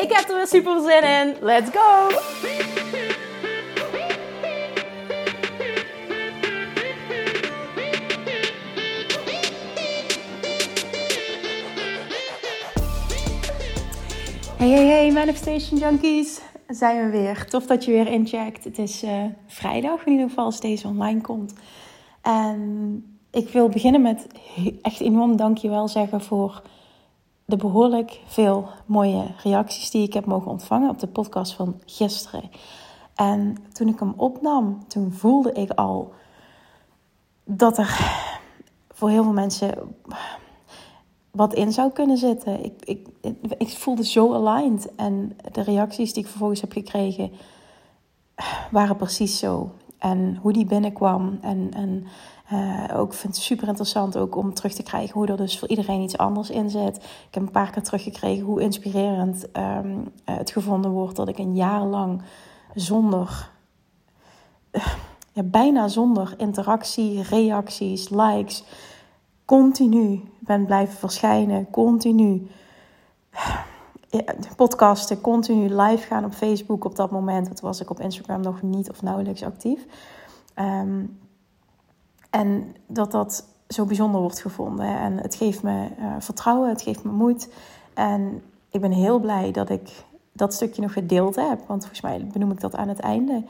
Ik heb er weer super zin in. Let's go! Hey, hey, hey, Manifestation Junkies. Zijn we weer. Tof dat je weer incheckt. Het is uh, vrijdag in ieder geval als deze online komt. En ik wil beginnen met echt enorm dankjewel zeggen voor de behoorlijk veel mooie reacties die ik heb mogen ontvangen op de podcast van gisteren. En toen ik hem opnam, toen voelde ik al dat er voor heel veel mensen wat in zou kunnen zitten. Ik, ik, ik voelde zo aligned. En de reacties die ik vervolgens heb gekregen waren precies zo. En hoe die binnenkwam. En, en uh, ook vind het super interessant ook om terug te krijgen hoe er dus voor iedereen iets anders in zit. Ik heb een paar keer teruggekregen hoe inspirerend um, het gevonden wordt dat ik een jaar lang zonder, uh, ja, bijna zonder interactie, reacties, likes, continu ben blijven verschijnen, continu podcasten, continu live gaan op Facebook op dat moment. Dat was ik op Instagram nog niet of nauwelijks actief. Um, en dat dat zo bijzonder wordt gevonden. En het geeft me uh, vertrouwen, het geeft me moed. En ik ben heel blij dat ik dat stukje nog gedeeld heb. Want volgens mij benoem ik dat aan het einde.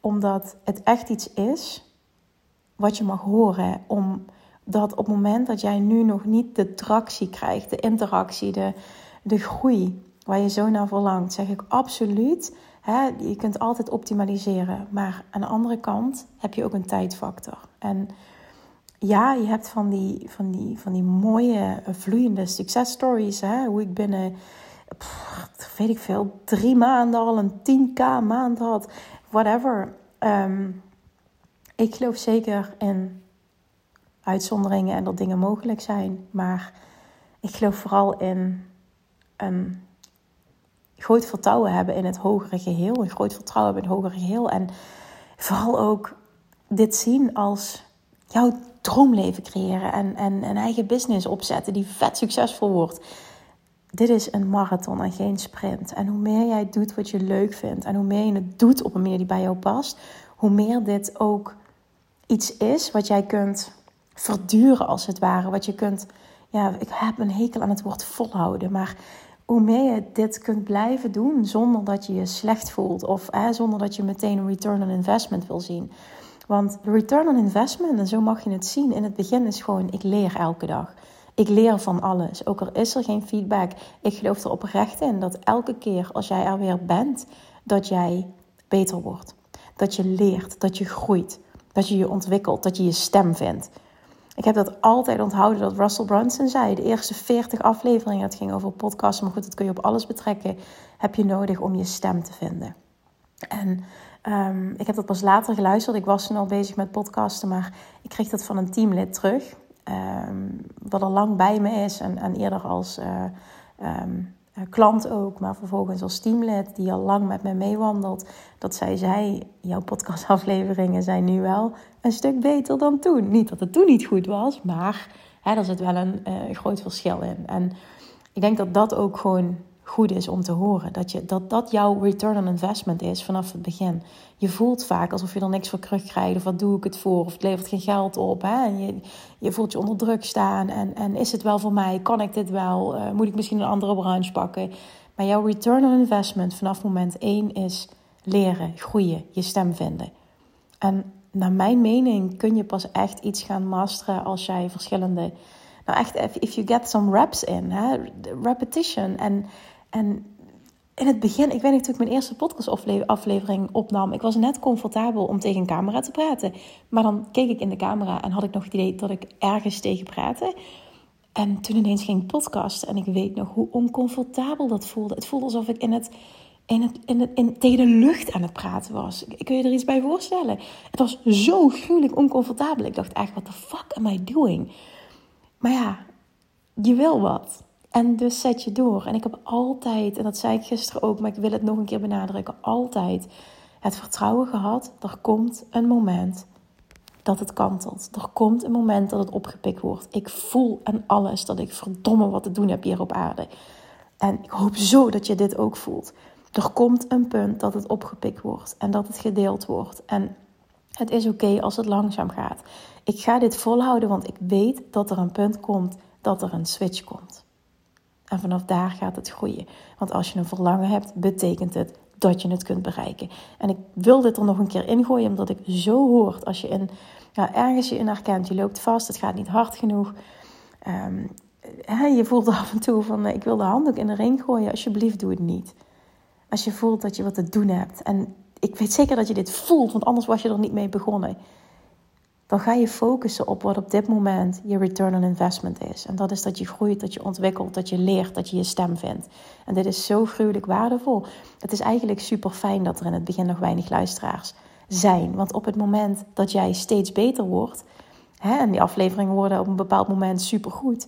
Omdat het echt iets is wat je mag horen. Omdat op het moment dat jij nu nog niet de tractie krijgt, de interactie, de, de groei waar je zo naar verlangt, zeg ik absoluut. Hè, je kunt altijd optimaliseren. Maar aan de andere kant heb je ook een tijdfactor. En ja, je hebt van die, van die, van die mooie, vloeiende successtories. Hè? Hoe ik binnen, weet ik veel, drie maanden al een 10k maand had. Whatever. Ehm, ik geloof zeker in uitzonderingen en dat dingen mogelijk zijn. Maar ik geloof vooral in een groot vertrouwen hebben in het hogere geheel. Een groot vertrouwen hebben in het hogere geheel. En vooral ook dit zien als jouw droomleven creëren en, en een eigen business opzetten die vet succesvol wordt. Dit is een marathon en geen sprint. En hoe meer jij doet wat je leuk vindt en hoe meer je het doet op een manier die bij jou past, hoe meer dit ook iets is wat jij kunt verduren als het ware. Wat je kunt, ja, ik heb een hekel aan het woord volhouden, maar hoe meer je dit kunt blijven doen zonder dat je je slecht voelt of hè, zonder dat je meteen een return on investment wil zien. Want return on investment, en zo mag je het zien, in het begin is gewoon: ik leer elke dag. Ik leer van alles. Ook al is er geen feedback. Ik geloof er oprecht in dat elke keer als jij er weer bent, dat jij beter wordt. Dat je leert, dat je groeit, dat je je ontwikkelt, dat je je stem vindt. Ik heb dat altijd onthouden dat Russell Brunson zei. De eerste 40 afleveringen, het ging over podcasts, maar goed, dat kun je op alles betrekken, heb je nodig om je stem te vinden. En um, ik heb dat pas later geluisterd. Ik was toen al bezig met podcasten, maar ik kreeg dat van een teamlid terug. Um, wat al lang bij me is en, eerder als uh, um, klant ook, maar vervolgens als teamlid die al lang met me meewandelt. Dat zij zei, jouw podcastafleveringen zijn nu wel een stuk beter dan toen. Niet dat het toen niet goed was, maar hè, er zit wel een uh, groot verschil in. En ik denk dat dat ook gewoon goed is om te horen. Dat, je, dat dat jouw return on investment is vanaf het begin. Je voelt vaak alsof je er niks voor terugkrijgt. Of wat doe ik het voor? Of het levert geen geld op. Hè? En je, je voelt je onder druk staan. En, en is het wel voor mij? Kan ik dit wel? Uh, moet ik misschien een andere branche pakken? Maar jouw return on investment vanaf moment één is leren, groeien, je stem vinden. En naar mijn mening kun je pas echt iets gaan masteren als jij verschillende... Nou echt, if you get some reps in, hè? repetition. En en in het begin, ik weet niet, toen ik mijn eerste podcastaflevering opnam, ik was net comfortabel om tegen een camera te praten. Maar dan keek ik in de camera en had ik nog het idee dat ik ergens tegen praatte. En toen ineens ging ik podcasten en ik weet nog hoe oncomfortabel dat voelde. Het voelde alsof ik in het in het, in het, in, tegen de lucht aan het praten was. Kun je er iets bij voorstellen? Het was zo gruwelijk oncomfortabel. Ik dacht echt, what the fuck am I doing? Maar ja, je wil wat. En dus zet je door. En ik heb altijd, en dat zei ik gisteren ook, maar ik wil het nog een keer benadrukken, altijd het vertrouwen gehad. Er komt een moment dat het kantelt. Er komt een moment dat het opgepikt wordt. Ik voel aan alles dat ik verdomme wat te doen heb hier op aarde. En ik hoop zo dat je dit ook voelt. Er komt een punt dat het opgepikt wordt en dat het gedeeld wordt. En het is oké als het langzaam gaat. Ik ga dit volhouden, want ik weet dat er een punt komt dat er een switch komt. En vanaf daar gaat het groeien. Want als je een verlangen hebt, betekent het dat je het kunt bereiken. En ik wil dit er nog een keer ingooien, omdat ik zo hoort als je in, ergens je in herkent, je loopt vast, het gaat niet hard genoeg. Um, je voelt af en toe van, ik wil de handdoek in de ring gooien, alsjeblieft doe het niet. Als je voelt dat je wat te doen hebt. En ik weet zeker dat je dit voelt, want anders was je er niet mee begonnen. Dan ga je focussen op wat op dit moment je return on investment is. En dat is dat je groeit, dat je ontwikkelt, dat je leert, dat je je stem vindt. En dit is zo gruwelijk waardevol. Het is eigenlijk super fijn dat er in het begin nog weinig luisteraars zijn. Want op het moment dat jij steeds beter wordt, hè, en die afleveringen worden op een bepaald moment super goed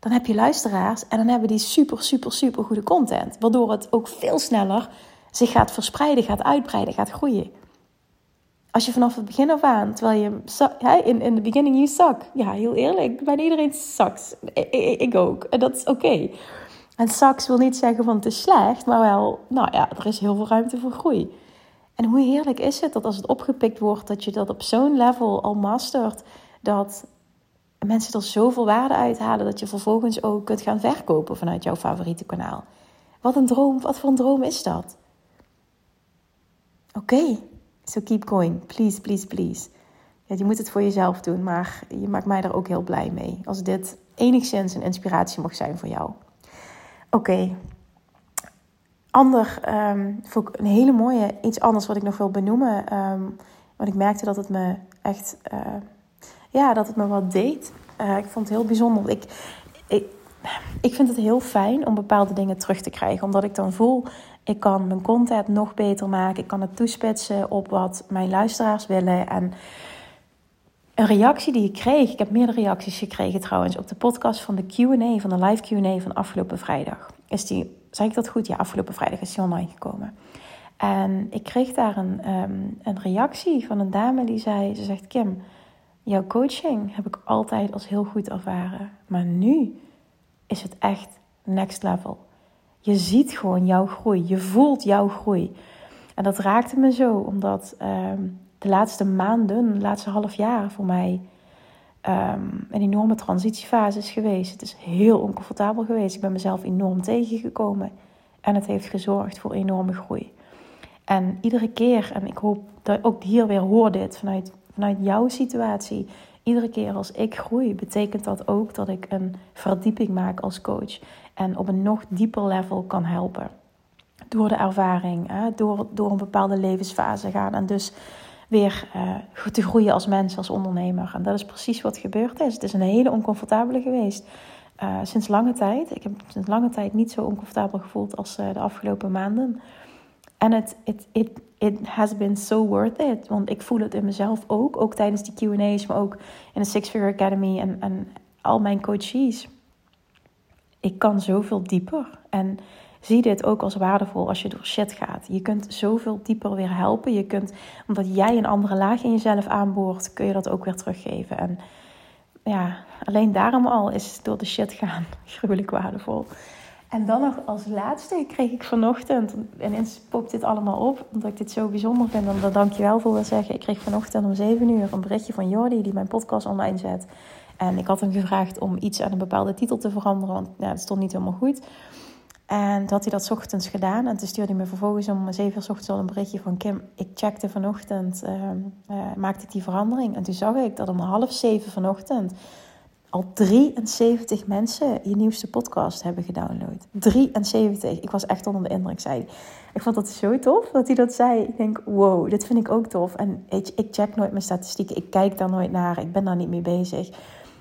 dan heb je luisteraars en dan hebben die super, super, super goede content. Waardoor het ook veel sneller zich gaat verspreiden, gaat uitbreiden, gaat groeien. Als je vanaf het begin af aan, terwijl je in, in the beginning you suck. Ja, heel eerlijk, bijna iedereen. Ik, ik ook. En dat is oké. En sucks wil niet zeggen van het is slecht, maar wel, nou ja, er is heel veel ruimte voor groei. En hoe heerlijk is het dat als het opgepikt wordt, dat je dat op zo'n level al mastert, dat mensen er zoveel waarde uithalen dat je vervolgens ook kunt gaan verkopen vanuit jouw favoriete kanaal. Wat een droom, wat voor een droom is dat? Oké, so keep going. Please, please, please. Ja, je moet het voor jezelf doen, maar je maakt mij er ook heel blij mee. Als dit enigszins een inspiratie mag zijn voor jou. Oké. Ander, um, een hele mooie, iets anders wat ik nog wil benoemen. Um, want ik merkte dat het me echt... Uh, ja, dat het me wat deed. Uh, ik vond het heel bijzonder. Ik, ik, ik vind het heel fijn om bepaalde dingen terug te krijgen. Omdat ik dan voel, ik kan mijn content nog beter maken. Ik kan het toespitsen op wat mijn luisteraars willen. En een reactie die ik kreeg, ik heb meerdere reacties gekregen trouwens, op de podcast van de Q&A, van de live Q&A van afgelopen vrijdag. Is die, zei ik dat goed? Ja, afgelopen vrijdag is die online gekomen. En ik kreeg daar een, um, een reactie van een dame die zei, ze zegt, Kim... Jouw coaching heb ik altijd als heel goed ervaren. Maar nu is het echt next level. Je ziet gewoon jouw groei. Je voelt jouw groei. En dat raakte me zo, omdat ehm, de laatste maanden, de laatste half jaar voor mij um, een enorme transitiefase is geweest. Het is heel oncomfortabel geweest. Ik ben mezelf enorm tegengekomen. En het heeft gezorgd voor enorme groei. En iedere keer, en ik hoop dat ook hier weer hoor dit vanuit vanuit jouw situatie. Iedere keer als ik groei, betekent dat ook dat ik een verdieping maak als coach. En op een nog dieper level kan helpen. Door de ervaring, door, door een bepaalde levensfase gaan. En dus weer uh, te groeien als mens, als ondernemer. En dat is precies wat gebeurd is. Het is een hele oncomfortabele geweest. Uh, sinds lange tijd. Ik heb sinds lange tijd niet zo oncomfortabel gevoeld als uh, de afgelopen maanden. En het it, it, it has been so worth it. Want ik voel het in mezelf ook. Ook tijdens die QA's, maar ook in de Six Figure Academy en, en al mijn coaches. Ik kan zoveel dieper. En zie dit ook als waardevol als je door shit gaat. Je kunt zoveel dieper weer helpen. Je kunt, omdat jij een andere laag in jezelf aanboort, kun je dat ook weer teruggeven. En ja, alleen daarom al is door de shit gaan gruwelijk waardevol. En dan nog als laatste kreeg ik vanochtend, en eens popt dit allemaal op, omdat ik dit zo bijzonder vind, en daar dank je wel voor wil zeggen. Ik kreeg vanochtend om 7 uur een berichtje van Jordi, die mijn podcast online zet. En ik had hem gevraagd om iets aan een bepaalde titel te veranderen, want ja, het stond niet helemaal goed. En toen had hij dat ochtends gedaan. En toen stuurde hij me vervolgens om 7 uur ochtends al een berichtje van Kim. Ik checkte vanochtend, uh, maakte ik die verandering. En toen zag ik dat om half zeven vanochtend al 73 mensen je nieuwste podcast hebben gedownload. 73. Ik was echt onder de indruk, zei Ik vond dat zo tof dat hij dat zei. Ik denk, wow, dit vind ik ook tof. En ik, ik check nooit mijn statistieken. Ik kijk daar nooit naar. Ik ben daar niet mee bezig.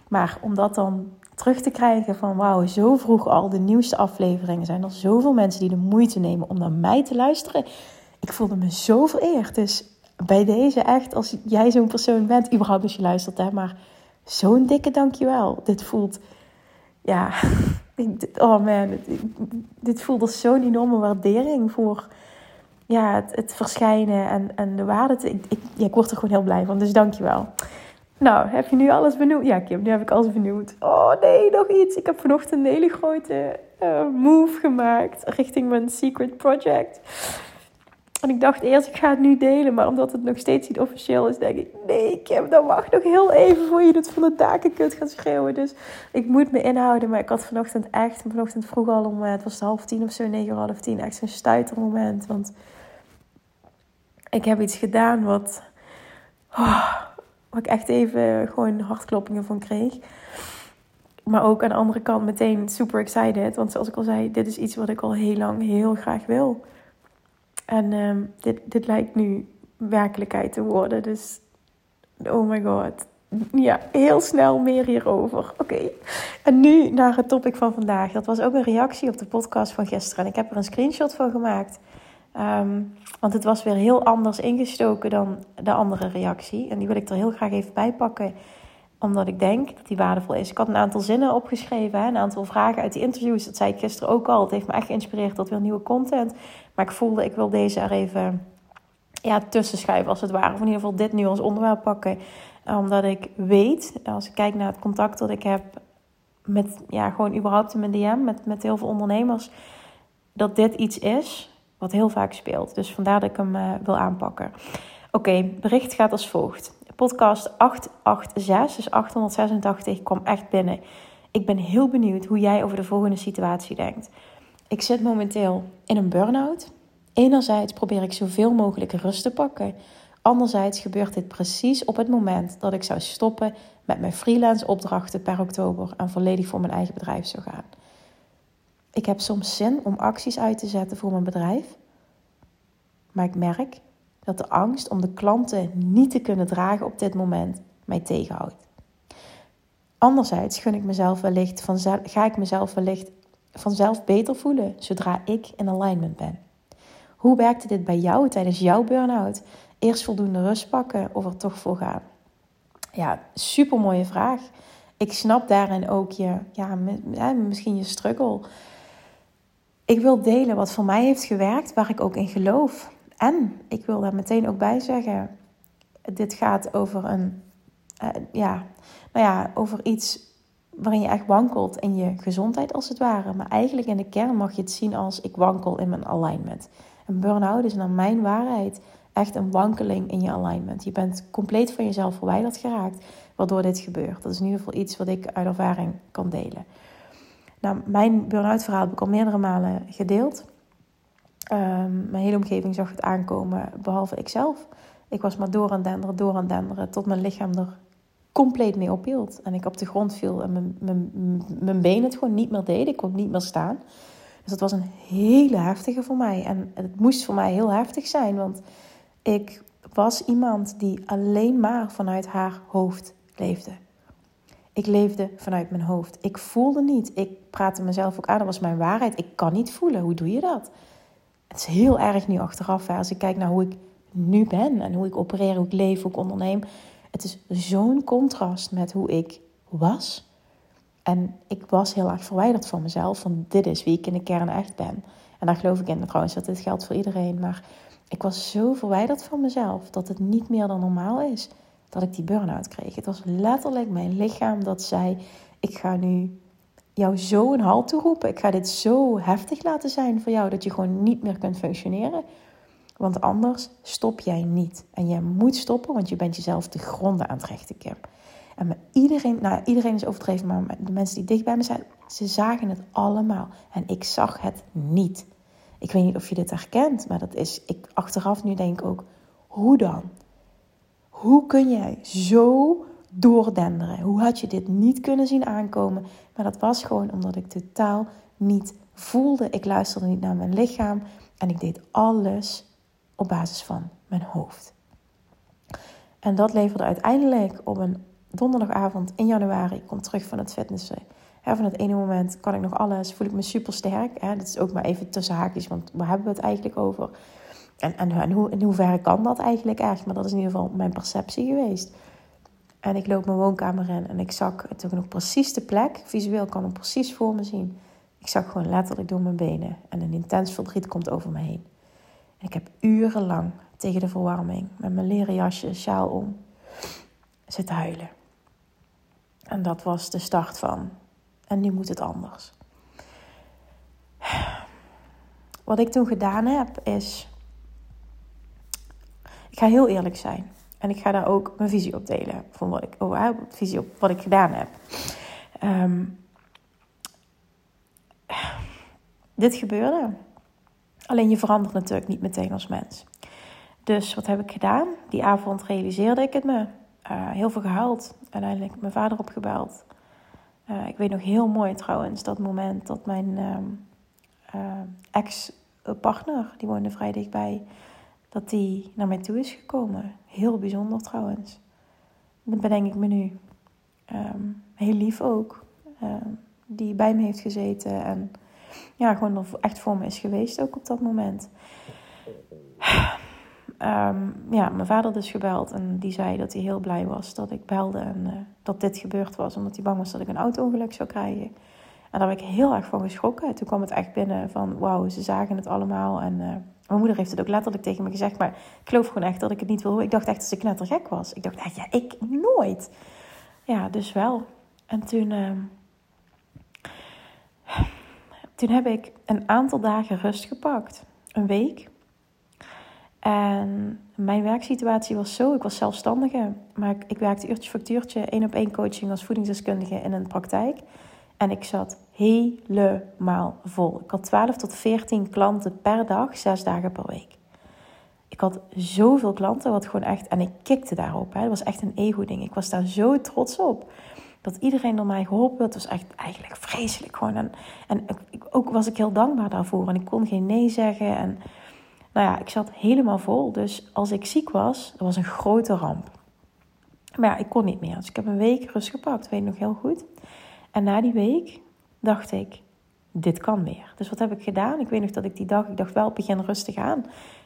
Maar om dat dan terug te krijgen van wauw, zo vroeg al de nieuwste afleveringen. Zijn er zoveel mensen die de moeite nemen om naar mij te luisteren. Ik voelde me zo vereerd. Dus bij deze echt, als jij zo'n persoon bent, überhaupt als je luistert, hè, maar zo'n dikke dankjewel. Dit voelt, ja, oh man, dit voelt als zo'n enorme waardering voor ja, het, het verschijnen en, en de waarde. ik, ik, ik word er gewoon heel blij van, dus dankjewel. Nou, heb je nu alles benoemd? Ja, Kim, nu heb ik alles benoemd. Oh nee, nog iets. Ik heb vanochtend een hele grote uh, move gemaakt richting mijn secret project. En ik dacht eerst, ik ga het nu delen. Maar omdat het nog steeds niet officieel is, denk ik... Nee, Kim, dan wacht nog heel even voor je het van de daken kunt gaan schreeuwen. Dus ik moet me inhouden. Maar ik had vanochtend echt... Vanochtend vroeg al om... Eh, het was half tien of zo, negen half tien. Echt zo'n stuitermoment. Want ik heb iets gedaan wat... Oh, ik echt even gewoon hartkloppingen van kreeg. Maar ook aan de andere kant meteen super excited. Want zoals ik al zei, dit is iets wat ik al heel lang heel graag wil. En ehm, dit, dit lijkt nu werkelijkheid te worden. Dus, oh my god. Ja, heel snel meer hierover. Oké. En nu naar het topic van vandaag. Dat was ook een reactie op de podcast van gisteren. En ik heb er een screenshot van gemaakt. Ehm, want het was weer heel anders ingestoken dan de andere reactie. En die wil ik er heel graag even bij pakken, omdat ik denk dat die waardevol is. Ik had een aantal zinnen opgeschreven, een aantal vragen uit die interviews. Dat zei ik gisteren ook al. Het heeft me echt geïnspireerd tot weer nieuwe content. Maar ik voelde, ik wil deze er even ja, tussen schuiven als het ware. Of in ieder geval dit nu als onderwerp pakken. Omdat ik weet, als ik kijk naar het contact dat ik heb met, ja, gewoon überhaupt in mijn DM, met, met heel veel ondernemers, dat dit iets is wat heel vaak speelt. Dus vandaar dat ik hem uh, wil aanpakken. Oké, bericht gaat als volgt. Podcast 886, dus 886, kwam echt binnen. Ik ben heel benieuwd hoe jij over de volgende situatie denkt. Ik zit momenteel in een burn-out. Enerzijds probeer ik zoveel mogelijk rust te pakken. Anderzijds gebeurt dit precies op het moment dat ik zou stoppen met mijn freelance opdrachten per oktober en volledig voor mijn eigen bedrijf zou gaan. Ik heb soms zin om acties uit te zetten voor mijn bedrijf. Maar ik merk dat de angst om de klanten niet te kunnen dragen op dit moment mij tegenhoudt. Anderzijds gun ik mezelf wellicht vanzelf, ga ik mezelf wellicht vanzelf beter voelen zodra ik in alignment ben. Hoe werkte dit bij jou tijdens jouw burn-out? Eerst voldoende rust pakken of er toch voor gaan? Ja, super mooie vraag. Ik snap daarin ook je, ja, misschien je struggle. Ik wil delen wat voor mij heeft gewerkt, waar ik ook in geloof. En ik wil daar meteen ook bij zeggen: dit gaat over een, uh, ja, nou ja, over iets waarin je echt wankelt in je gezondheid als het ware. Maar eigenlijk in de kern mag je het zien als ik wankel in mijn alignment. Een burn-out is naar mijn waarheid echt een wankeling in je alignment. Je bent compleet van jezelf verwijderd geraakt, waardoor dit gebeurt. Dat is in ieder geval iets wat ik uit ervaring kan delen. Nou, mijn burn-out verhaal heb ik al meerdere malen gedeeld. Um, mijn hele omgeving zag het aankomen, behalve ikzelf. Ik was maar door aan denderen, door aan denderen, tot mijn lichaam er compleet mee ophield. En ik op de grond viel en mijn, mijn, mijn benen het gewoon niet meer deden. Ik kon niet meer staan. Dus dat was een hele heftige voor mij. En het moest voor mij heel heftig zijn, want ik was iemand die alleen maar vanuit haar hoofd leefde. Ik leefde vanuit mijn hoofd. Ik voelde niet. Ik praatte mezelf ook aan. Dat was mijn waarheid. Ik kan niet voelen. Hoe doe je dat? Het is heel erg nu achteraf. Hè? Als ik kijk naar hoe ik nu ben en hoe ik opereer, hoe ik leef, hoe ik onderneem. Het is zo'n contrast met hoe ik was. En ik was heel erg verwijderd van mezelf. Van dit is wie ik in de kern echt ben. En daar geloof ik in trouwens dat dit geldt voor iedereen. Maar ik was zo verwijderd van mezelf dat het niet meer dan normaal is dat ik die burn-out kreeg. Het was letterlijk mijn lichaam dat zei: Ik ga nu jou zo een halt toeroepen. Ik ga dit zo heftig laten zijn voor jou dat je gewoon niet meer kunt functioneren. Want anders stop jij niet. En jij moet stoppen, want je bent jezelf te gronden aan het rechten, Kim. En iedereen, nou iedereen is overdreven, maar de mensen die dicht bij me zijn, ze zagen het allemaal. En ik zag het niet. Ik weet niet of je dit herkent, maar dat is, ik achteraf nu denk ook, hoe dan? Hoe kun jij zo doordenderen? Hoe had je dit niet kunnen zien aankomen? Maar dat was gewoon omdat ik totaal niet voelde. Ik luisterde niet naar mijn lichaam en ik deed alles op basis van mijn hoofd. En dat leverde uiteindelijk op een donderdagavond in januari. Ik kom terug van het fitnessen. van het ene moment kan ik nog alles, voel ik me super sterk. Dat is ook maar even tussen haakjes, want waar hebben we het eigenlijk over? En, en, en hoe, in hoeverre kan dat eigenlijk echt? Maar dat is in ieder geval mijn perceptie geweest. En ik loop mijn woonkamer in en ik zag het ook nog precies de plek. Visueel kan ik precies voor me zien. Ik zag gewoon letterlijk door mijn benen. En een intens verdriet komt over me heen. Ik heb urenlang tegen de verwarming met mijn leren jasje, sjaal om, zitten huilen. En dat was de start van. En nu moet het anders. Wat ik toen gedaan heb is. Ik ga heel eerlijk zijn. En ik ga daar ook mijn visie op delen. Van wat ik, oh, visie op wat ik gedaan heb. Ehm, dit gebeurde. Alleen je verandert natuurlijk niet meteen als mens. Dus wat heb ik gedaan? Die avond realiseerde ik het me. Uh, heel veel gehuild. Uiteindelijk mijn vader opgebeld. Uh, ik weet nog heel mooi trouwens dat moment dat mijn uh, ex-partner, die woonde vrij dichtbij, dat die naar mij toe is gekomen. Heel bijzonder trouwens. Dat bedenk ik me nu. Um, heel lief ook. Um, die bij me heeft gezeten en ja, gewoon echt voor me is geweest ook op dat moment. Um, ja, mijn vader dus gebeld en die zei dat hij heel blij was dat ik belde en uh, dat dit gebeurd was, omdat hij bang was dat ik een auto-ongeluk zou krijgen. En daar ben ik heel erg van geschrokken. Toen kwam het echt binnen van wauw, ze zagen het allemaal. En uh, mijn moeder heeft het ook letterlijk tegen me gezegd, maar ik geloof gewoon echt dat ik het niet wil Ik dacht echt dat ik knettergek was. Ik dacht echt, ja, ik nooit. Ja, dus wel. En toen, uh, toen heb ik een aantal dagen rust gepakt. Een week. En mijn werksituatie was zo, ik was zelfstandige, maar ik, werkte uurtje factuurtje, één op één coaching als voedingsdeskundige in een praktijk. En ik zat helemaal vol. Ik had 12 tot 14 klanten per dag, zes dagen per week. Ik had zoveel klanten, wat gewoon echt, en ik kikte daarop. Hè. Het was echt een ego-ding. Ik was daar zo trots op. Dat iedereen door mij geholpen werd, was echt eigenlijk vreselijk gewoon. En, en ook was ik heel dankbaar daarvoor. En ik kon geen nee zeggen. En nou ja, ik zat helemaal vol. Dus als ik ziek was, dat was een grote ramp. Maar ja, ik kon niet meer. Dus ik heb een week rust gepakt, weet ik nog heel goed. En na die week dacht ik, dit kan meer. Dus wat heb ik gedaan? Ik weet nog dat ik die dag, ik dacht wel, begin rustig aan.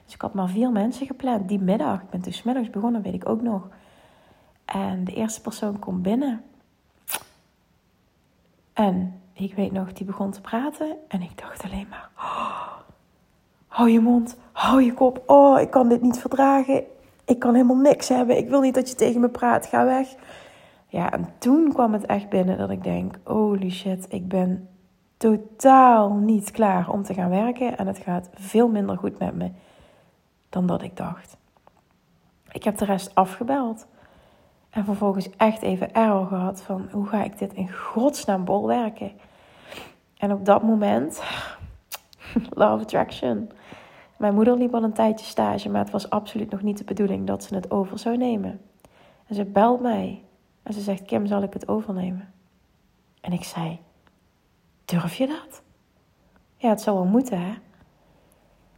Dus ik had maar vier mensen gepland die middag. Ik ben dus middags begonnen, weet ik ook nog. En de eerste persoon komt binnen. En ik weet nog, die begon te praten. En ik dacht alleen maar, oh, hou je mond, hou je kop. Oh, ik kan dit niet verdragen. Ik kan helemaal niks hebben. Ik wil niet dat je tegen me praat. Ga weg. Ja, en toen kwam het echt binnen dat ik denk: holy shit, ik ben totaal niet klaar om te gaan werken. En het gaat veel minder goed met me dan dat ik dacht. Ik heb de rest afgebeld. En vervolgens echt even error gehad van hoe ga ik dit in godsnaam bol werken. En op dat moment, love attraction. Mijn moeder liep al een tijdje stage, maar het was absoluut nog niet de bedoeling dat ze het over zou nemen. En ze belt mij en ze zegt: Kim, zal ik het overnemen? En ik zei: Durf je dat? Ja, het zou wel moeten, hè?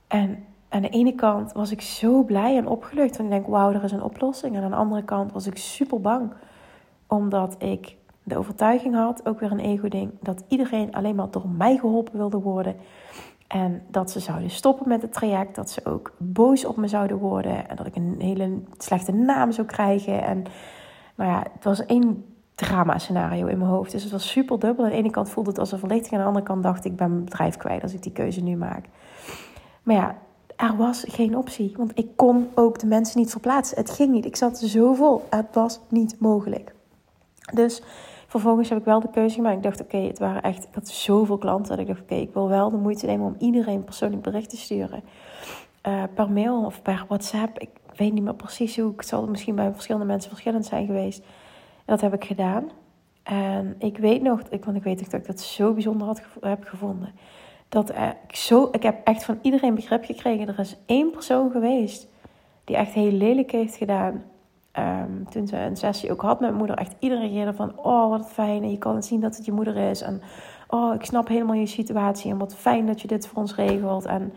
En aan de ene kant was ik zo blij en opgelucht. Want ik denk, wauw, er is een oplossing. En aan de andere kant was ik super bang. Omdat ik de overtuiging had, ook weer een ego-ding, dat iedereen alleen maar door mij geholpen wilde worden. En dat ze zouden stoppen met het traject. Dat ze ook boos op me zouden worden. En dat ik een hele slechte naam zou krijgen. En nou ja, het was één drama-scenario in mijn hoofd. Dus het was super dubbel. Aan de ene kant voelde het als een verlichting. Aan de andere kant dacht ik, ik ben mijn bedrijf kwijt als ik die keuze nu maak. Maar ja, er was geen optie. Want ik kon ook de mensen niet verplaatsen. Het ging niet. Ik zat zo vol. Het was niet mogelijk. Dus vervolgens heb ik wel de keuze gemaakt. Ik dacht, oké, het waren echt... Ik had zoveel klanten dat ik dacht, oké, ik wil wel de moeite nemen om iedereen persoonlijk bericht te sturen. Uh, per mail of per WhatsApp. Ik weet niet meer precies hoe. Het zal misschien bij verschillende mensen verschillend zijn geweest. En dat heb ik gedaan. En ik weet nog, ik, want ik weet dat ik dat zo bijzonder had, heb gevonden dat ik zo, ik heb echt van iedereen begrip gekregen. Er is één persoon geweest die echt heel lelijk heeft gedaan. Um, toen ze een sessie ook had met mijn moeder, echt iedereen reageerde van: Oh, wat fijn. En je kan zien dat het je moeder is. En oh, ik snap helemaal je situatie. En wat fijn dat je dit voor ons regelt. En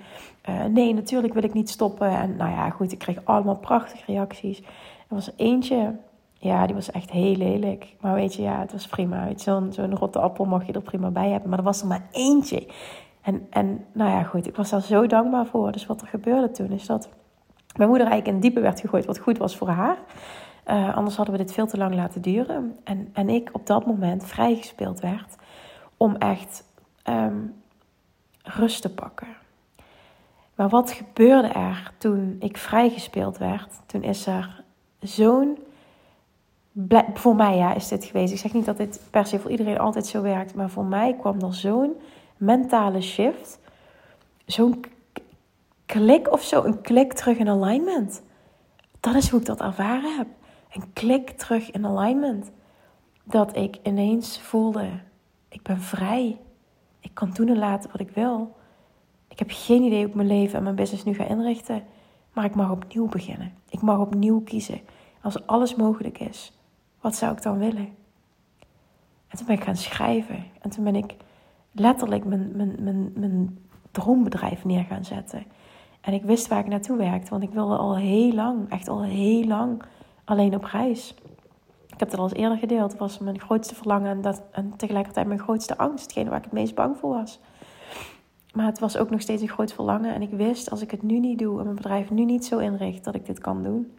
uh, nee, natuurlijk wil ik niet stoppen. En nou ja, goed, ik kreeg allemaal prachtige reacties. Er was eentje Ja, die was echt heel lelijk. Maar weet je, ja, het was prima. Zo'n zo'n rotte appel mag je er prima bij hebben. Maar er was er maar eentje. En, en nou ja, goed, ik was daar zo dankbaar voor. Dus wat er gebeurde toen is dat mijn moeder eigenlijk in diepe werd gegooid, wat goed was voor haar. Uh, anders hadden we dit veel te lang laten duren. En, en ik op dat moment vrijgespeeld werd om echt um, rust te pakken. Maar wat gebeurde er toen ik vrijgespeeld werd? Toen is er zo'n. Voor mij ja, is dit geweest. Ik zeg niet dat dit per se voor iedereen altijd zo werkt. Maar voor mij kwam er zo'n mentale shift. Zo'n klik of zo. Een klik terug in alignment. Dat is hoe ik dat ervaren heb. Een klik terug in alignment. Dat ik ineens voelde: ik ben vrij. Ik kan doen en laten wat ik wil. Ik heb geen idee hoe ik mijn leven en mijn business nu ga inrichten. Maar ik mag opnieuw beginnen. Ik mag opnieuw kiezen. Als alles mogelijk is, wat zou ik dan willen? En toen ben ik gaan schrijven. En toen ben ik letterlijk mijn, mijn, mijn, mijn droombedrijf neer gaan zetten. En ik wist waar ik naartoe werkte, want ik wilde al heel lang, echt al heel lang, alleen op reis. Ik heb het al eens eerder gedeeld. Het was mijn grootste verlangen en, dat, en tegelijkertijd mijn grootste angst. Hetgene waar ik het meest bang voor was. Maar het was ook nog steeds een groot verlangen. En ik wist, als ik het nu niet doe en mijn bedrijf nu niet zo inricht dat ik dit kan doen,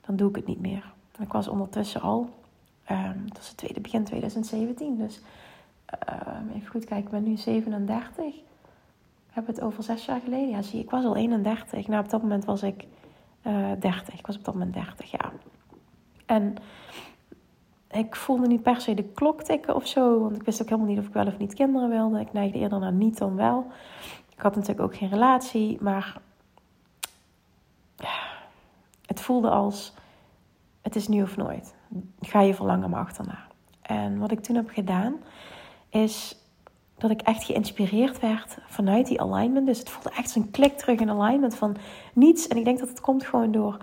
dan doe ik het niet meer. Ik was ondertussen al, um, dat was het tweede, begin 2017. Dus uh, goed kijken, ik ben nu 37. Ik heb het over zes jaar geleden. Ja, zie, ik was al 31. Nou, op dat moment was ik uh, eh, 30. Ik was op dat moment 30, ja. En ik voelde niet per se de klok tikken of zo. Want ik wist ook helemaal niet of ik wel of niet kinderen wilde. Ik neigde eerder naar niet dan wel. Ik had natuurlijk ook geen relatie. Maar het voelde als: het is nu of nooit. Ga je verlangen maar achterna. En wat ik toen heb gedaan, is dat ik echt geïnspireerd werd vanuit die alignment. Dus het voelde echt zo'n klik terug in alignment van niets. En ik denk dat het komt gewoon door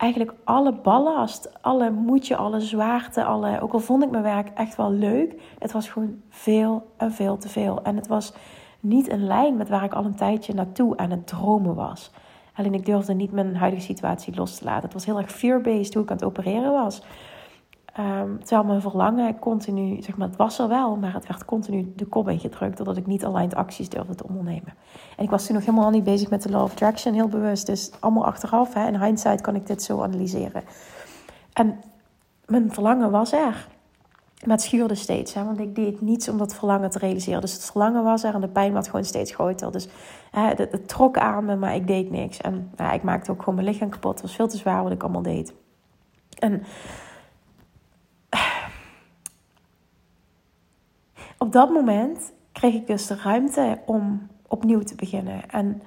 eigenlijk alle ballast, alle moedje, alle zwaarte, alle, ook al vond ik mijn werk echt wel leuk, het was gewoon veel en veel te veel. En het was niet in lijn met waar ik al een tijdje naartoe aan het dromen was. Alleen ik durfde niet mijn huidige situatie los te laten. Het was heel erg fear-based hoe ik aan het opereren was. Um, terwijl mijn verlangen continu, zeg maar, het was er wel, maar het werd continu de kop ingedrukt doordat ik niet aligned acties durfde te ondernemen. En ik was toen nog helemaal niet bezig met de law of attraction, heel bewust. Dus allemaal achteraf, hè, in hindsight kan ik dit zo analyseren. En mijn verlangen was er. Maar het schuurde steeds, hè, want ik deed niets om dat verlangen te realiseren. Dus het verlangen was er en de pijn werd gewoon steeds groter. Dus hè, het, trok aan me, maar ik deed niks. En nou, ik maakte ook gewoon mijn lichaam kapot. Het was veel te zwaar wat ik allemaal deed. En op dat moment kreeg ik dus de ruimte om opnieuw te beginnen. En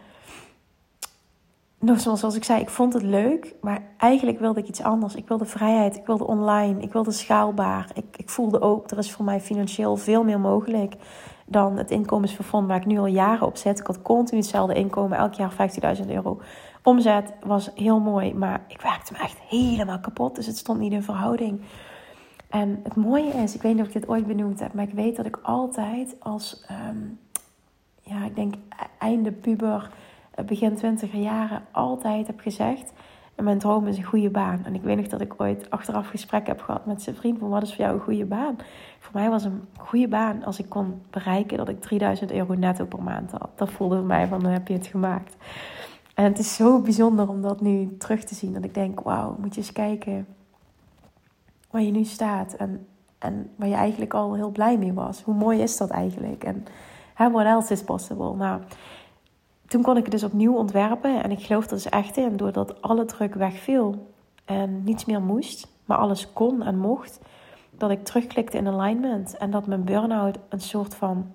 nog zoals ik zei, ik vond het leuk, maar eigenlijk wilde ik iets anders. Ik wilde vrijheid, ik wilde online, ik wilde schaalbaar. Ik, ik voelde ook, er is voor mij financieel veel meer mogelijk dan het inkomensplafond waar ik nu al jaren op zet. Ik had continu hetzelfde inkomen, elk jaar 15.000 euro. Omzet was heel mooi, maar ik werkte me echt helemaal kapot. Dus het stond niet in verhouding. En het mooie is, ik weet niet of ik dit ooit benoemd heb, maar ik weet dat ik altijd als, ehm, ja, ik denk einde puber, eh, begin twintiger jaren, altijd heb gezegd, mijn droom is een goede baan. En ik weet nog dat ik ooit achteraf gesprek heb gehad met zijn vriend van wat is voor jou een goede baan? Voor mij was een goede baan als ik kon bereiken dat ik 3000 euro netto per maand had. Dat voelde voor mij van, dan heb je het gemaakt. En het is zo bijzonder om dat nu terug te zien. Dat ik denk, wauw, moet je eens kijken waar je nu staat en, en waar je eigenlijk al heel blij mee was. Hoe mooi is dat eigenlijk? En hè, what else is possible? Nou, toen kon ik het dus opnieuw ontwerpen en ik geloof er dus echt in, doordat alle druk wegviel en niets meer moest, maar alles kon en mocht, dat ik terugklikte in alignment en dat mijn burn-out een soort van,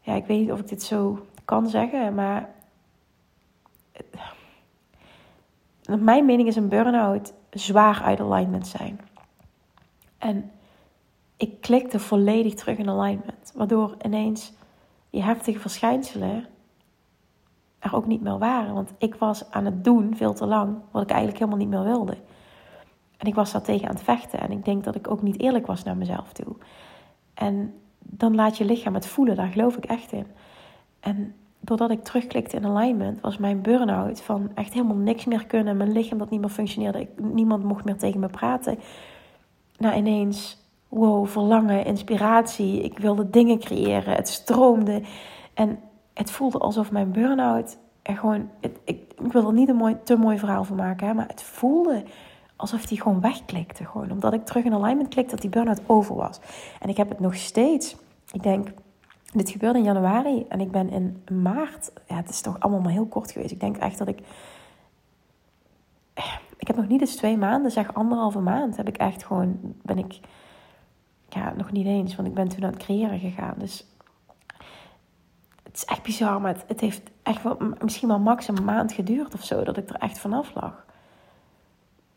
ja, ik weet niet of ik dit zo kan zeggen, maar mijn mening is een burn-out zwaar uit alignment zijn. En ik klikte volledig terug in alignment, waardoor ineens die heftige verschijnselen er ook niet meer waren. Want ik was aan het doen veel te lang wat ik eigenlijk helemaal niet meer wilde. En ik was daar tegen aan het vechten. En ik denk dat ik ook niet eerlijk was naar mezelf toe. En dan laat je lichaam het voelen, daar geloof ik echt in. En doordat ik terugklikte in alignment, was mijn burn-out van echt helemaal niks meer kunnen. Mijn lichaam dat niet meer functioneerde. Niemand mocht meer tegen me praten. Nou, ineens, wow, verlangen, inspiratie. Ik wilde dingen creëren. Het stroomde. En het voelde alsof mijn burn-out er gewoon... ik, ik, wil er niet een mooi, te mooi verhaal van maken, hè, maar het voelde alsof die gewoon wegklikte. Gewoon, omdat ik terug in alignment klikte, dat die burn-out over was. En ik heb het nog steeds. Ik denk, dit gebeurde in januari en ik ben in maart. Ja, het is toch allemaal maar heel kort geweest. Ik denk echt dat ik. Ik heb nog niet eens twee maanden, zeg anderhalve maand, heb ik echt gewoon. Ben ik. Ja, nog niet eens, want ik ben toen aan het creëren gegaan. Dus. Het is echt bizar, maar het, heeft echt wel, misschien wel max een maand geduurd of zo, dat ik er echt vanaf lag.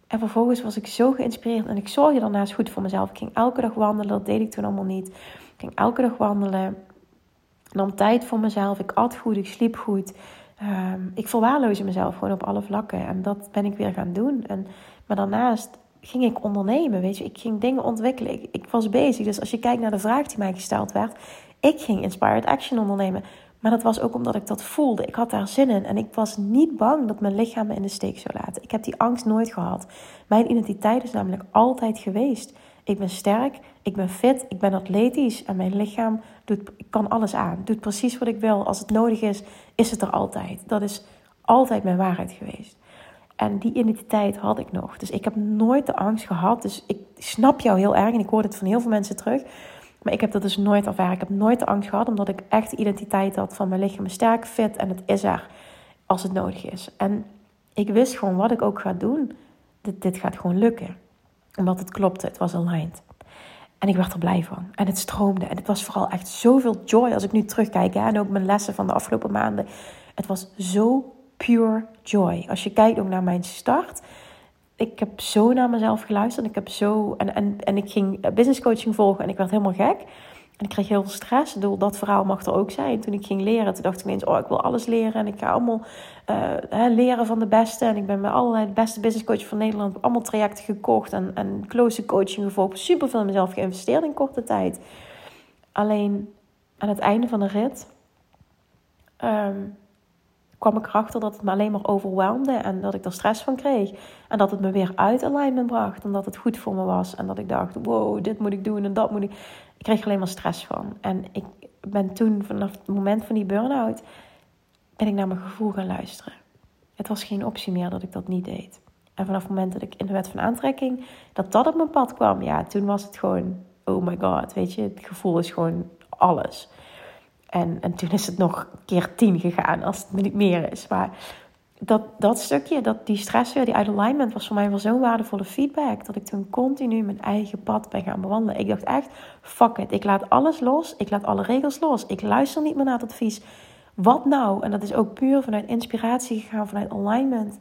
En vervolgens was ik zo geïnspireerd en ik zorgde daarnaast goed voor mezelf. Ik ging elke dag wandelen, dat deed ik toen allemaal niet. Ik ging elke dag wandelen nam tijd voor mezelf. Ik at goed, ik sliep goed. Ehm, ik verwaarloosde mezelf gewoon op alle vlakken. En dat ben ik weer gaan doen. En, maar daarnaast ging ik ondernemen, weet je. Ik ging dingen ontwikkelen. Ik, ik was bezig. Dus als je kijkt naar de vraag die mij gesteld werd... Ik ging Inspired Action ondernemen. Maar dat was ook omdat ik dat voelde. Ik had daar zin in. En ik was niet bang dat mijn lichaam me in de steek zou laten. Ik heb die angst nooit gehad. Mijn identiteit is namelijk altijd geweest. Ik ben sterk, ik ben fit, ik ben atletisch en mijn lichaam doet, kan alles aan. Doet precies wat ik wil. Als het nodig is, is het er altijd. Dat is altijd mijn waarheid geweest. En die identiteit had ik nog. Dus ik heb nooit de angst gehad. Dus ik snap jou heel erg en ik hoor het van heel veel mensen terug. Maar ik heb dat dus nooit ervaren. Ik heb nooit de angst gehad, omdat ik echt de identiteit had van mijn lichaam sterk, fit en het is er als het nodig is. En ik wist gewoon wat ik ook ga doen, dit, dit gaat gewoon lukken. Omdat het klopte, het was aligned. En ik werd er blij van. En het stroomde. En het was vooral echt zoveel joy als ik nu terugkijk. Hè? En ook mijn lessen van de afgelopen maanden. Het was zo pure joy. Als je kijkt ook naar mijn start. Ik heb zo naar mezelf geluisterd. Ik heb zo. En, en, en ik ging business coaching volgen. En ik werd helemaal gek. En ik kreeg heel veel stress. Ik dat verhaal mag er ook zijn. Toen ik ging leren, toen dacht ik ineens, oh, ik wil alles leren. En ik ga allemaal uh, leren van de beste. En ik ben bij allerlei beste business coach van Nederland. Allemaal trajecten gekocht en, en close coaching gevolgd. Super veel in mezelf geïnvesteerd in korte tijd. Alleen aan het einde van de rit um, kwam ik erachter dat het me alleen maar overweldigde. En dat ik er stress van kreeg. En dat het me weer uit alignment bracht. Omdat het goed voor me was. En dat ik dacht, wow, dit moet ik doen en dat moet ik ik kreeg alleen maar stress van. En ik ben toen, vanaf het moment van die burn-out, ben ik naar mijn gevoel gaan luisteren. Het was geen optie meer dat ik dat niet deed. En vanaf het moment dat ik in de wet van aantrekking, dat dat op mijn pad kwam, ja, toen was het gewoon, oh my god, weet je, het gevoel is gewoon alles. En, en toen is het nog keer tien gegaan, als het niet meer is. Maar dat, dat stukje, dat, die stress die uit alignment, was voor mij wel zo'n waardevolle feedback. Dat ik toen continu mijn eigen pad ben gaan bewandelen. Ik dacht echt, fuck it. Ik laat alles los. Ik laat alle regels los. Ik luister niet meer naar het advies. Wat nou? En dat is ook puur vanuit inspiratie gegaan, vanuit alignment.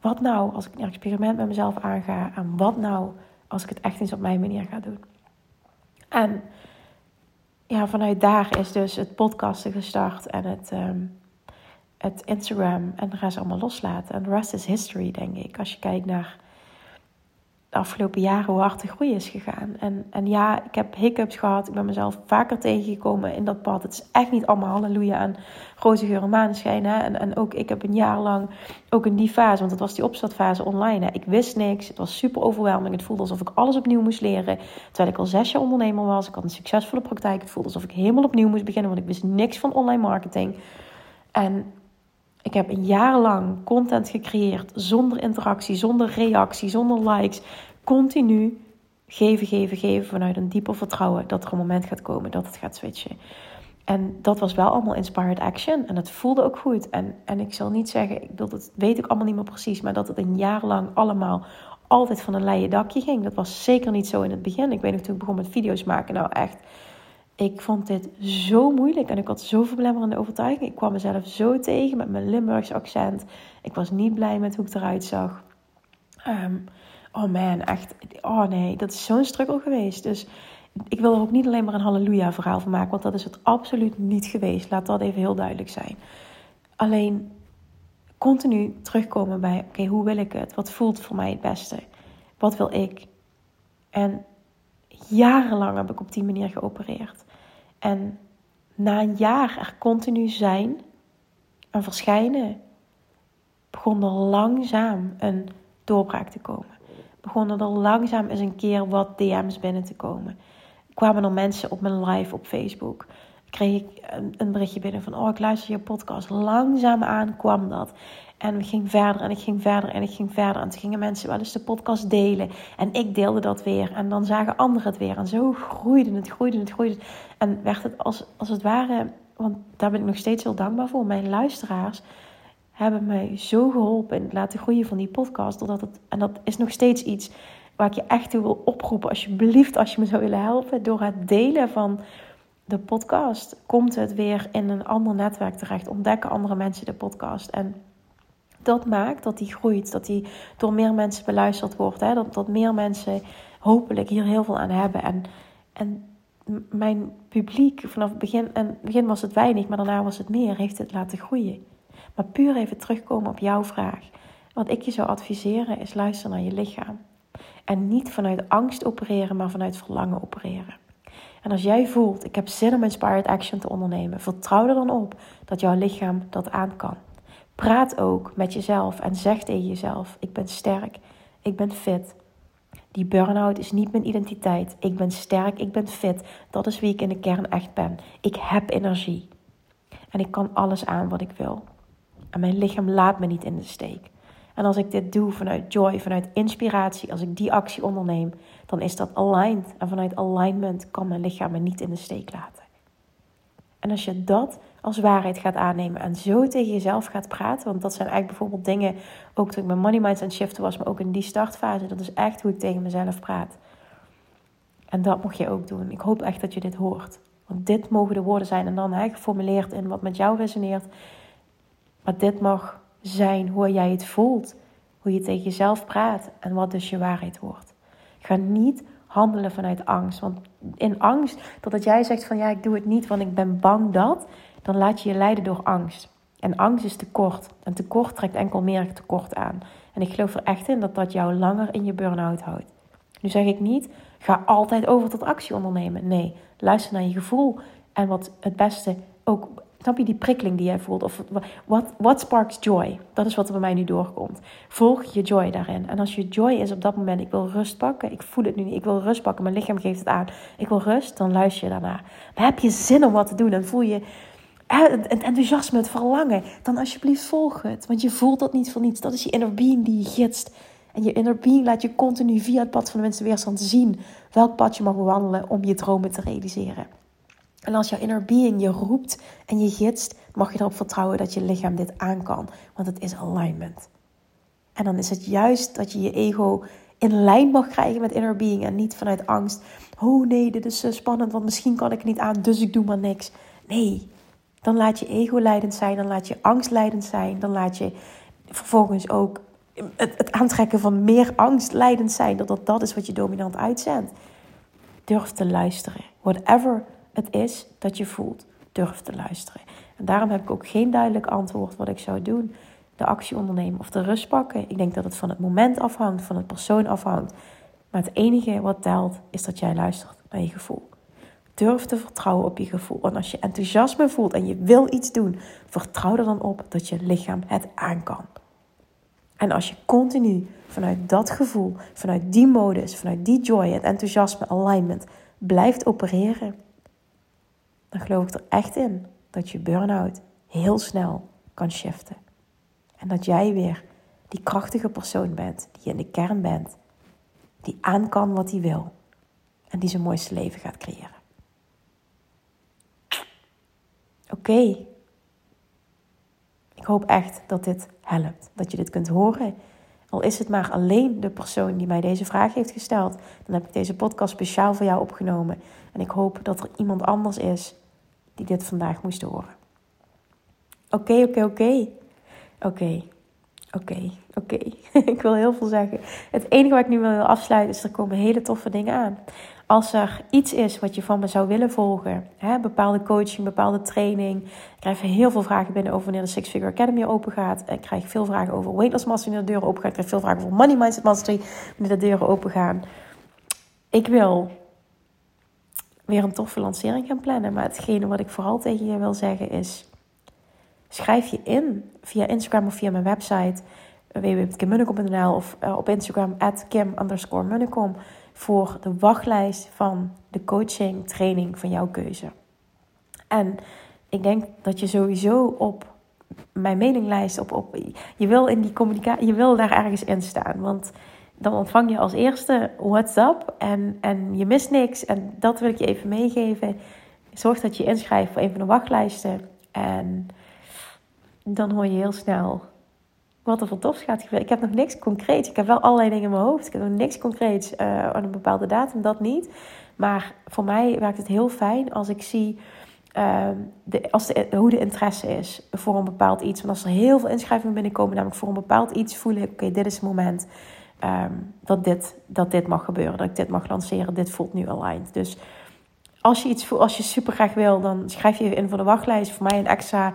Wat nou als ik een experiment met mezelf aanga? En wat nou als ik het echt eens op mijn manier ga doen? En ja, vanuit daar is dus het podcasten gestart en het... Ehm, het Instagram en de rest allemaal loslaten. En de rest is history, denk ik. Als je kijkt naar de afgelopen jaren hoe hard de groei is gegaan. En, en ja, ik heb hiccups gehad. Ik ben mezelf vaker tegengekomen in dat pad. Het is echt niet allemaal halleluja en roze geur en maneschijn. En, en ook, ik heb een jaar lang, ook in die fase, want dat was die opstartfase online. Hè? Ik wist niks. Het was super overweldigend. Het voelde alsof ik alles opnieuw moest leren. Terwijl ik al zes jaar ondernemer was. Ik had een succesvolle praktijk. Het voelde alsof ik helemaal opnieuw moest beginnen, want ik wist niks van online marketing. En ik heb jarenlang content gecreëerd zonder interactie, zonder reactie, zonder likes. Continu geven, geven, geven vanuit een dieper vertrouwen dat er een moment gaat komen dat het gaat switchen. En dat was wel allemaal inspired action. En het voelde ook goed. En, en ik zal niet zeggen, ik, dat weet ik allemaal niet meer precies, maar dat het een jaar lang allemaal altijd van een leien dakje ging. Dat was zeker niet zo in het begin. Ik weet nog toen ik begon met video's maken, nou echt ik vond dit zo moeilijk en ik had zoveel belemmerende overtuiging. Ik kwam mezelf zo tegen met mijn Limburgs accent. Ik was niet blij met hoe ik eruit zag. Ehm, oh man, echt. Oh nee, dat is zo'n struggle geweest. Dus ik wil er ook niet alleen maar een halleluja verhaal van maken, want dat is het absoluut niet geweest. Laat dat even heel duidelijk zijn. Alleen continu terugkomen bij: oké, hoe wil ik het? Wat voelt voor mij het beste? Wat wil ik? En jarenlang heb ik op die manier geopereerd. En na een jaar er continu zijn en verschijnen, begon er langzaam een doorbraak te komen. Begonnen er langzaam eens een keer wat DM's binnen te komen. Kwamen er mensen op mijn live op Facebook. Kreeg ik een, berichtje binnen van: Oh, ik luister je podcast. Langzaam aan kwam dat. En we gingen verder en ik ging verder en ik ging verder. En toen gingen mensen wel eens de podcast delen. En ik deelde dat weer. En dan zagen anderen het weer. En zo groeide het, groeide het, groeide het. En werd het als, als het ware, want daar ben ik nog steeds heel dankbaar voor. Mijn luisteraars hebben mij zo geholpen in het laten groeien van die podcast. Doordat het, en dat is nog steeds iets waar ik je echt toe wil oproepen. Alsjeblieft, als je me zou willen helpen. Door het delen van de podcast komt het weer in een ander netwerk terecht. Ontdekken andere mensen de podcast. En dat maakt dat die groeit. Dat die door meer mensen beluisterd wordt. Hè? Dat, dat meer mensen hopelijk hier heel veel aan hebben. En, en mijn publiek vanaf het begin, en begin was het weinig, maar daarna was het meer, heeft het laten groeien. Maar puur even terugkomen op jouw vraag. Wat ik je zou adviseren is luister naar je lichaam. En niet vanuit angst opereren, maar vanuit verlangen opereren. En als jij voelt, ik heb zin om inspired action te ondernemen, vertrouw er dan op dat jouw lichaam dat aan kan. Praat ook met jezelf en zeg tegen jezelf: Ik ben sterk, ik ben fit. Die burn-out is niet mijn identiteit. Ik ben sterk, ik ben fit. Dat is wie ik in de kern echt ben. Ik heb energie. En ik kan alles aan wat ik wil. En mijn lichaam laat me niet in de steek. En als ik dit doe vanuit joy, vanuit inspiratie, als ik die actie onderneem, dan is dat aligned. En vanuit alignment kan mijn lichaam me niet in de steek laten. En als je dat als waarheid gaat aannemen en zo tegen jezelf gaat praten, want dat zijn eigenlijk bijvoorbeeld dingen, ook toen ik mijn money minds aan shiften was, maar ook in die startfase, dat is echt hoe ik tegen mezelf praat. En dat mag je ook doen. Ik hoop echt dat je dit hoort. Want dit mogen de woorden zijn en dan hè, geformuleerd in wat met jou resoneert. Maar dit mag zijn hoe jij het voelt, hoe je tegen jezelf praat en wat dus je waarheid wordt. Ga niet handelen vanuit angst. Want in angst, dat jij zegt van ja, ik doe het niet, want ik ben bang dat, dan laat je je leiden door angst. En angst is tekort. En tekort trekt enkel meer tekort aan. En ik geloof er echt in dat dat jou langer in je burn-out houdt. Nu zeg ik niet, ga altijd over tot actie ondernemen. Nee, luister naar je gevoel. En wat het beste ook Snap je die prikkeling die jij voelt? Of what, what sparks joy? Dat is wat er bij mij nu doorkomt. Volg je joy daarin. En als je joy is op dat moment, ik wil rust pakken. Ik voel het nu niet. Ik wil rust pakken. Mijn lichaam geeft het aan. Ik wil rust. Dan luister je daarna. Maar heb je zin om wat te doen? Dan voel je het enthousiasme, het verlangen. Dan alsjeblieft volg het. Want je voelt dat niet voor niets. Dat is je inner being die je gidst. En je inner being laat je continu via het pad van de mensen weerstand zien welk pad je mag wandelen om je dromen te realiseren. En als jouw inner being je roept en je gidst, mag je erop vertrouwen dat je lichaam dit aan kan. Want het is alignment. En dan is het juist dat je je ego in lijn mag krijgen met inner being en niet vanuit angst. Oh nee, dit is spannend, want misschien kan ik het niet aan, dus ik doe maar niks. Nee, dan laat je ego leidend zijn, dan laat je angst leidend zijn, dan laat je vervolgens ook het, aantrekken van meer angst leidend zijn, dat dat is wat je dominant uitzendt. Durf te luisteren. Whatever het is dat je voelt. Durf te luisteren. En daarom heb ik ook geen duidelijk antwoord wat ik zou doen. De actie ondernemen of de rust pakken. Ik denk dat het van het moment afhangt, van het persoon afhangt. Maar het enige wat telt is dat jij luistert naar je gevoel. Durf te vertrouwen op je gevoel. Want als je enthousiasme voelt en je wil iets doen, vertrouw er dan op dat je lichaam het aan kan. En als je continu vanuit dat gevoel, vanuit die modus, vanuit die joy, het enthousiasme, alignment blijft opereren, dan geloof ik er echt in dat je burn-out heel snel kan shiften. En dat jij weer die krachtige persoon bent, die in de kern bent, die aan kan wat hij wil en die zijn mooiste leven gaat creëren. Oké. Ik hoop echt dat dit helpt, dat je dit kunt horen. Al is het maar alleen de persoon die mij deze vraag heeft gesteld, dan heb ik deze podcast speciaal voor jou opgenomen. En ik hoop dat er iemand anders is die dit vandaag moest horen. Oké, oké, oké. Oké, oké, oké. Ik wil heel veel zeggen. Het enige wat ik nu wil afsluiten is, er komen hele toffe dingen aan. Als er iets is wat je van me zou willen volgen, hè, bepaalde coaching, bepaalde training. Ik krijg heel veel vragen binnen over wanneer de Six Figure Academy open gaat. Ik krijg veel vragen over Weightless Mastery wanneer de deuren open gaan. Ik krijg veel vragen over Money Mindset Mastery wanneer de deuren open gaan. Ik wil weer een toffe lancering gaan plannen. Maar hetgene wat ik vooral tegen je wil zeggen is: schrijf je in via Instagram of via mijn website www.kimmunnekom.nl of uh, op Instagram at kim voor de wachtlijst van de coaching training van jouw keuze. En ik denk dat je sowieso op mijn mailinglijst, op, op, je wil in die communicatie, je wil daar ergens in staan. Want dan ontvang je als eerste WhatsApp en, en je mist niks. En dat wil ik je even meegeven. Zorg dat je inschrijft voor een van de wachtlijsten. En dan hoor je heel snel wat er voor tofs gaat gebeuren. Ik heb nog niks concreets. Ik heb wel allerlei dingen in mijn hoofd. Ik heb nog niks concreets aan een bepaalde datum, dat niet. Maar voor mij werkt het heel fijn als ik zie Ehm, de, als hoe de interesse is voor een bepaald iets. Want als er heel veel inschrijvingen binnenkomen, namelijk voor een bepaald iets, voel ik: oké, dit is het moment ehm, dat, dit, dat dit mag gebeuren, dat ik dit mag lanceren. Dit voelt nu aligned. Dus als je iets als je super graag wil, dan schrijf je even in voor de wachtlijst. Voor mij een extra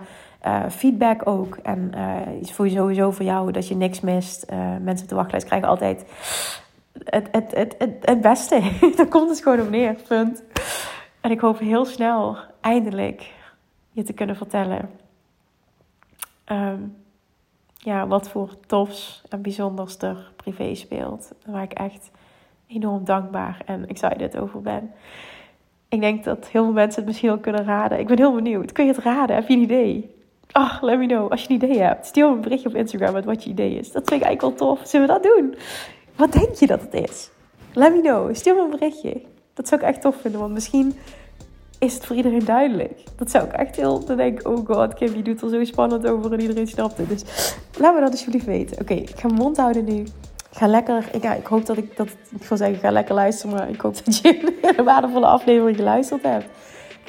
uh, feedback ook. En uh, je sowieso voor jou dat je niks mist. Uh, mensen op de wachtlijst krijgen altijd het, het, het, het, het beste. Daar komt het gewoon op neer. Punt. En ik hoop heel snel eindelijk je te kunnen vertellen. Ehm, ja, wat voor tofs en bijzonders er privé speelt. Waar ik echt enorm dankbaar en excited over ben. Ik denk dat heel veel mensen het misschien al kunnen raden. Ik ben heel benieuwd. Kun je het raden? Heb je een idee? Ach, let me know. Als je een idee hebt, stuur een berichtje op Instagram met wat je idee is. Dat vind ik eigenlijk wel tof. Zullen we dat doen? Wat denk je dat het is? Let me know. Stuur me een berichtje. Dat zou ik echt tof vinden, want misschien is het voor iedereen duidelijk. Dat zou ik echt heel te denken, oh god, Kim, je doet er zo spannend over en iedereen snapt het. Dus laat me dat alsjeblieft weten. Oké, ik ga mijn mond houden nu. Ga lekker, ik, ja, ik hoop dat ik, dat, ik wil zeggen, ga lekker luisteren, maar ik hoop dat je een waardevolle aflevering geluisterd hebt.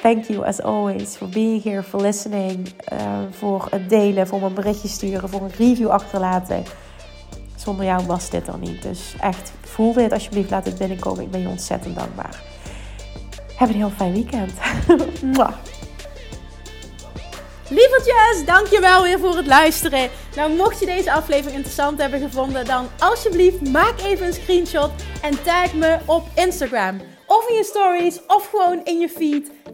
Thank you as always for being here, for listening, uh, voor het delen, voor mijn berichtje sturen, voor een review achterlaten. Zonder jou was dit er niet. Dus echt, voel dit alsjeblieft, laat het binnenkomen. Ik ben je ontzettend dankbaar. Heb een heel fijn weekend. Lievertjes, dankjewel weer voor het luisteren. Nou, mocht je deze aflevering interessant hebben gevonden, dan alsjeblieft maak even een screenshot en tag me op Instagram. Of in je stories, of gewoon in je feed.